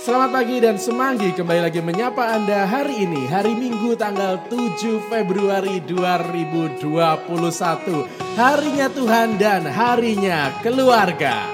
Selamat pagi dan semanggi. Kembali lagi menyapa Anda hari ini hari Minggu tanggal 7 Februari 2021 Harinya Tuhan dan harinya keluarga.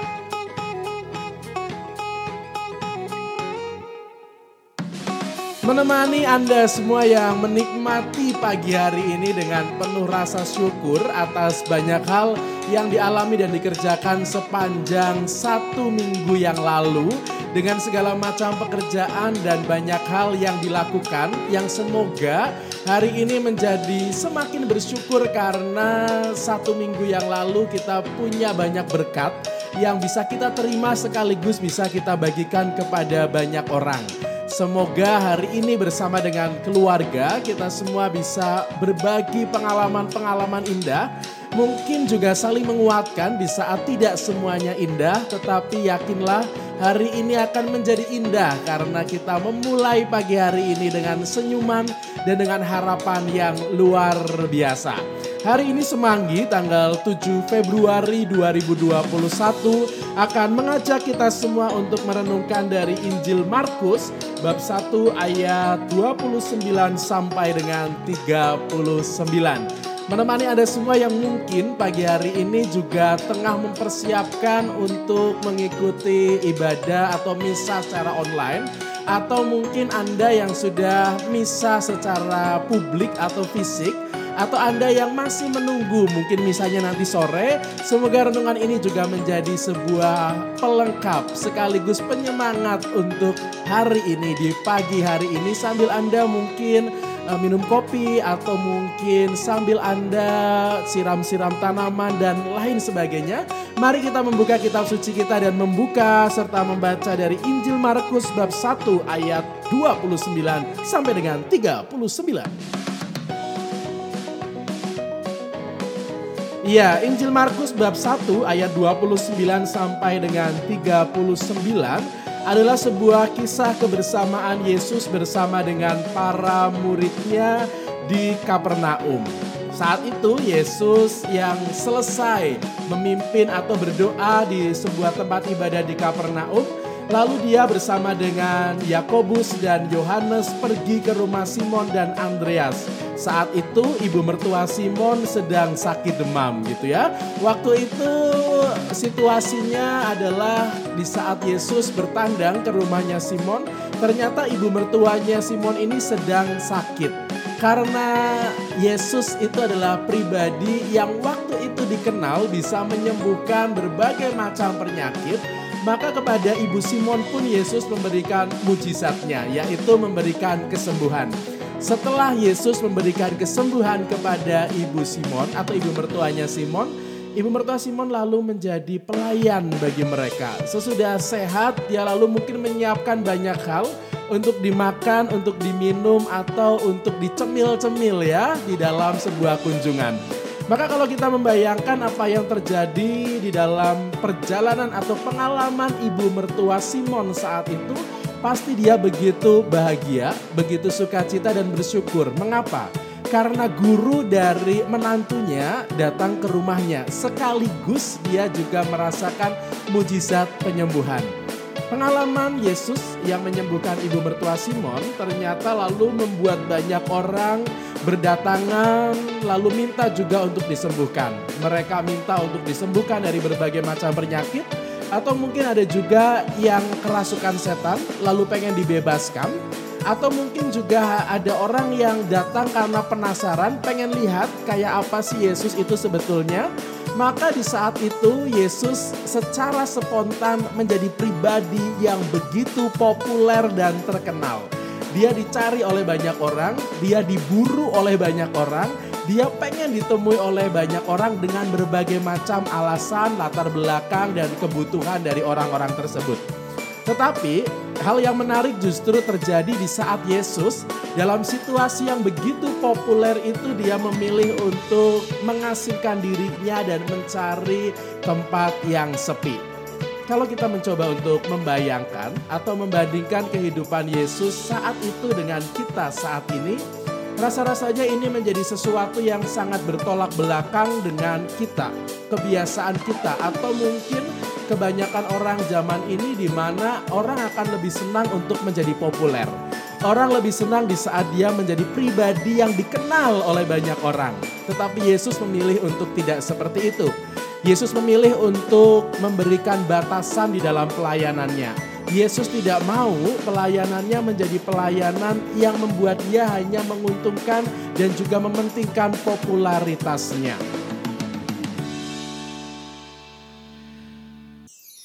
Menemani Anda semua yang menikmati pagi hari ini dengan penuh rasa syukur atas banyak hal yang dialami dan dikerjakan sepanjang satu minggu yang lalu dengan segala macam pekerjaan dan banyak hal yang dilakukan yang semoga hari ini menjadi semakin bersyukur karena satu minggu yang lalu kita punya banyak berkat yang bisa kita terima sekaligus bisa kita bagikan kepada banyak orang. Semoga hari ini bersama dengan keluarga kita semua bisa berbagi pengalaman-pengalaman indah. Mungkin juga saling menguatkan di saat tidak semuanya indah, tetapi yakinlah hari ini akan menjadi indah karena kita memulai pagi hari ini dengan senyuman dan dengan harapan yang luar biasa. Hari ini Semanggi tanggal 7 Februari 2021 akan mengajak kita semua untuk merenungkan dari Injil Markus bab 1 ayat 29 sampai dengan 39. Menemani Anda semua yang mungkin pagi hari ini juga tengah mempersiapkan untuk mengikuti ibadah atau misa secara online atau mungkin Anda yang sudah misa secara publik atau fisik atau Anda yang masih menunggu mungkin misalnya nanti sore, semoga renungan ini juga menjadi sebuah pelengkap sekaligus penyemangat untuk hari ini di pagi hari ini. Sambil Anda mungkin uh, minum kopi atau mungkin sambil Anda siram-siram tanaman dan lain sebagainya. Mari kita membuka kitab suci kita dan membuka serta membaca dari Injil Markus bab 1 ayat 29 sampai dengan 39. Iya, Injil Markus bab 1 ayat 29 sampai dengan 39 adalah sebuah kisah kebersamaan Yesus bersama dengan para muridnya di Kapernaum. Saat itu Yesus yang selesai memimpin atau berdoa di sebuah tempat ibadah di Kapernaum, lalu dia bersama dengan Yakobus dan Yohanes pergi ke rumah Simon dan Andreas saat itu ibu mertua Simon sedang sakit demam gitu ya. Waktu itu situasinya adalah di saat Yesus bertandang ke rumahnya Simon, ternyata ibu mertuanya Simon ini sedang sakit. Karena Yesus itu adalah pribadi yang waktu itu dikenal bisa menyembuhkan berbagai macam penyakit, maka kepada ibu Simon pun Yesus memberikan mujizatnya, yaitu memberikan kesembuhan. Setelah Yesus memberikan kesembuhan kepada ibu Simon atau ibu mertuanya Simon, ibu mertua Simon lalu menjadi pelayan bagi mereka. Sesudah sehat, dia lalu mungkin menyiapkan banyak hal untuk dimakan, untuk diminum atau untuk dicemil-cemil ya di dalam sebuah kunjungan. Maka kalau kita membayangkan apa yang terjadi di dalam perjalanan atau pengalaman ibu mertua Simon saat itu, pasti dia begitu bahagia, begitu sukacita dan bersyukur. Mengapa? Karena guru dari menantunya datang ke rumahnya. Sekaligus dia juga merasakan mujizat penyembuhan. Pengalaman Yesus yang menyembuhkan ibu mertua Simon ternyata lalu membuat banyak orang berdatangan lalu minta juga untuk disembuhkan. Mereka minta untuk disembuhkan dari berbagai macam penyakit atau mungkin ada juga yang kerasukan setan lalu pengen dibebaskan. Atau mungkin juga ada orang yang datang karena penasaran pengen lihat kayak apa sih Yesus itu sebetulnya. Maka di saat itu Yesus secara spontan menjadi pribadi yang begitu populer dan terkenal. Dia dicari oleh banyak orang, dia diburu oleh banyak orang, dia pengen ditemui oleh banyak orang dengan berbagai macam alasan, latar belakang, dan kebutuhan dari orang-orang tersebut. Tetapi hal yang menarik justru terjadi di saat Yesus dalam situasi yang begitu populer itu dia memilih untuk mengasingkan dirinya dan mencari tempat yang sepi. Kalau kita mencoba untuk membayangkan atau membandingkan kehidupan Yesus saat itu dengan kita saat ini, Rasa-rasanya ini menjadi sesuatu yang sangat bertolak belakang dengan kita, kebiasaan kita, atau mungkin kebanyakan orang zaman ini di mana orang akan lebih senang untuk menjadi populer. Orang lebih senang di saat dia menjadi pribadi yang dikenal oleh banyak orang. Tetapi Yesus memilih untuk tidak seperti itu. Yesus memilih untuk memberikan batasan di dalam pelayanannya. Yesus tidak mau pelayanannya menjadi pelayanan yang membuat dia hanya menguntungkan dan juga mementingkan popularitasnya.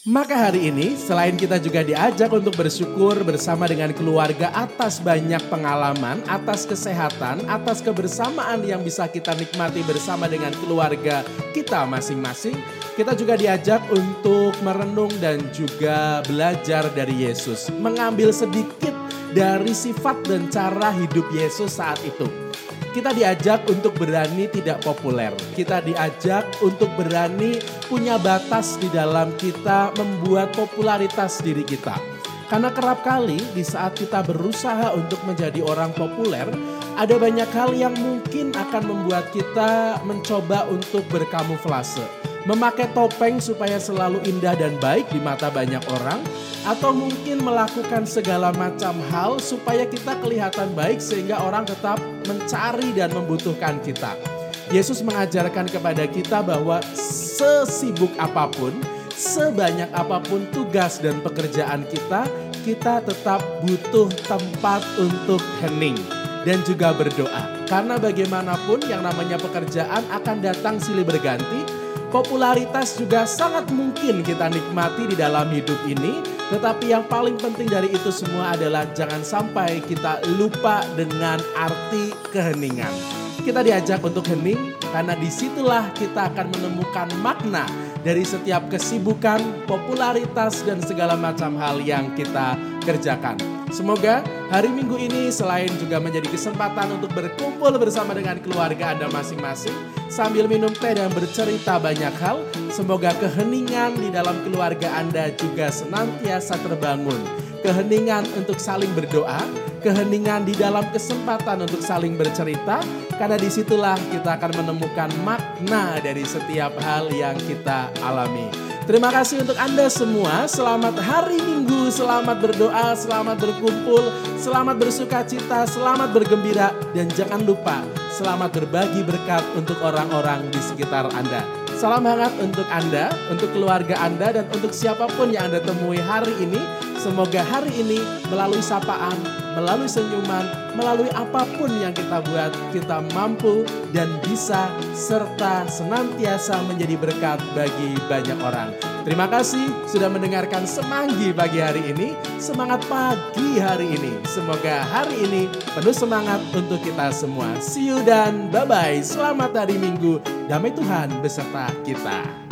Maka hari ini selain kita juga diajak untuk bersyukur bersama dengan keluarga atas banyak pengalaman, atas kesehatan, atas kebersamaan yang bisa kita nikmati bersama dengan keluarga kita masing-masing, kita juga diajak untuk merenung dan juga belajar dari Yesus, mengambil sedikit dari sifat dan cara hidup Yesus saat itu kita diajak untuk berani tidak populer. Kita diajak untuk berani punya batas di dalam kita membuat popularitas diri kita. Karena kerap kali di saat kita berusaha untuk menjadi orang populer, ada banyak hal yang mungkin akan membuat kita mencoba untuk berkamuflase. Memakai topeng supaya selalu indah dan baik di mata banyak orang, atau mungkin melakukan segala macam hal supaya kita kelihatan baik sehingga orang tetap mencari dan membutuhkan kita. Yesus mengajarkan kepada kita bahwa sesibuk apa pun, sebanyak apa pun tugas dan pekerjaan kita, kita tetap butuh tempat untuk hening dan juga berdoa. Karena bagaimanapun yang namanya pekerjaan akan datang silih berganti, popularitas juga sangat mungkin kita nikmati di dalam hidup ini, tetapi yang paling penting dari itu semua adalah jangan sampai kita lupa dengan arti keheningan. Kita diajak untuk hening karena di situlah kita akan menemukan makna dari setiap kesibukan, popularitas, dan segala macam hal yang kita kerjakan. Semoga hari Minggu ini selain juga menjadi kesempatan untuk berkumpul bersama dengan keluarga Anda masing-masing sambil minum teh dan bercerita banyak hal, semoga keheningan di dalam keluarga Anda juga senantiasa terbangun. Keheningan untuk saling berdoa, keheningan di dalam kesempatan untuk saling bercerita, karena di situlah kita akan menemukan makna dari setiap hal yang kita alami. Terima kasih untuk Anda semua. Selamat hari Minggu, selamat berdoa, selamat berkumpul, selamat bersuka cita, selamat bergembira, dan jangan lupa selamat berbagi berkat untuk orang-orang di sekitar Anda. Salam hangat untuk Anda, untuk keluarga Anda, dan untuk siapa pun yang Anda temui hari ini. Semoga hari ini melalui sapaan, melalui senyuman, melalui apa pun yang kita buat, kita mampu dan bisa serta senantiasa menjadi berkat bagi banyak orang. Terima kasih sudah mendengarkan Semanggi pagi hari ini. Semangat pagi hari ini. Semoga hari ini penuh semangat untuk kita semua. See you dan bye-bye. Selamat hari Minggu. Damai Tuhan beserta kita.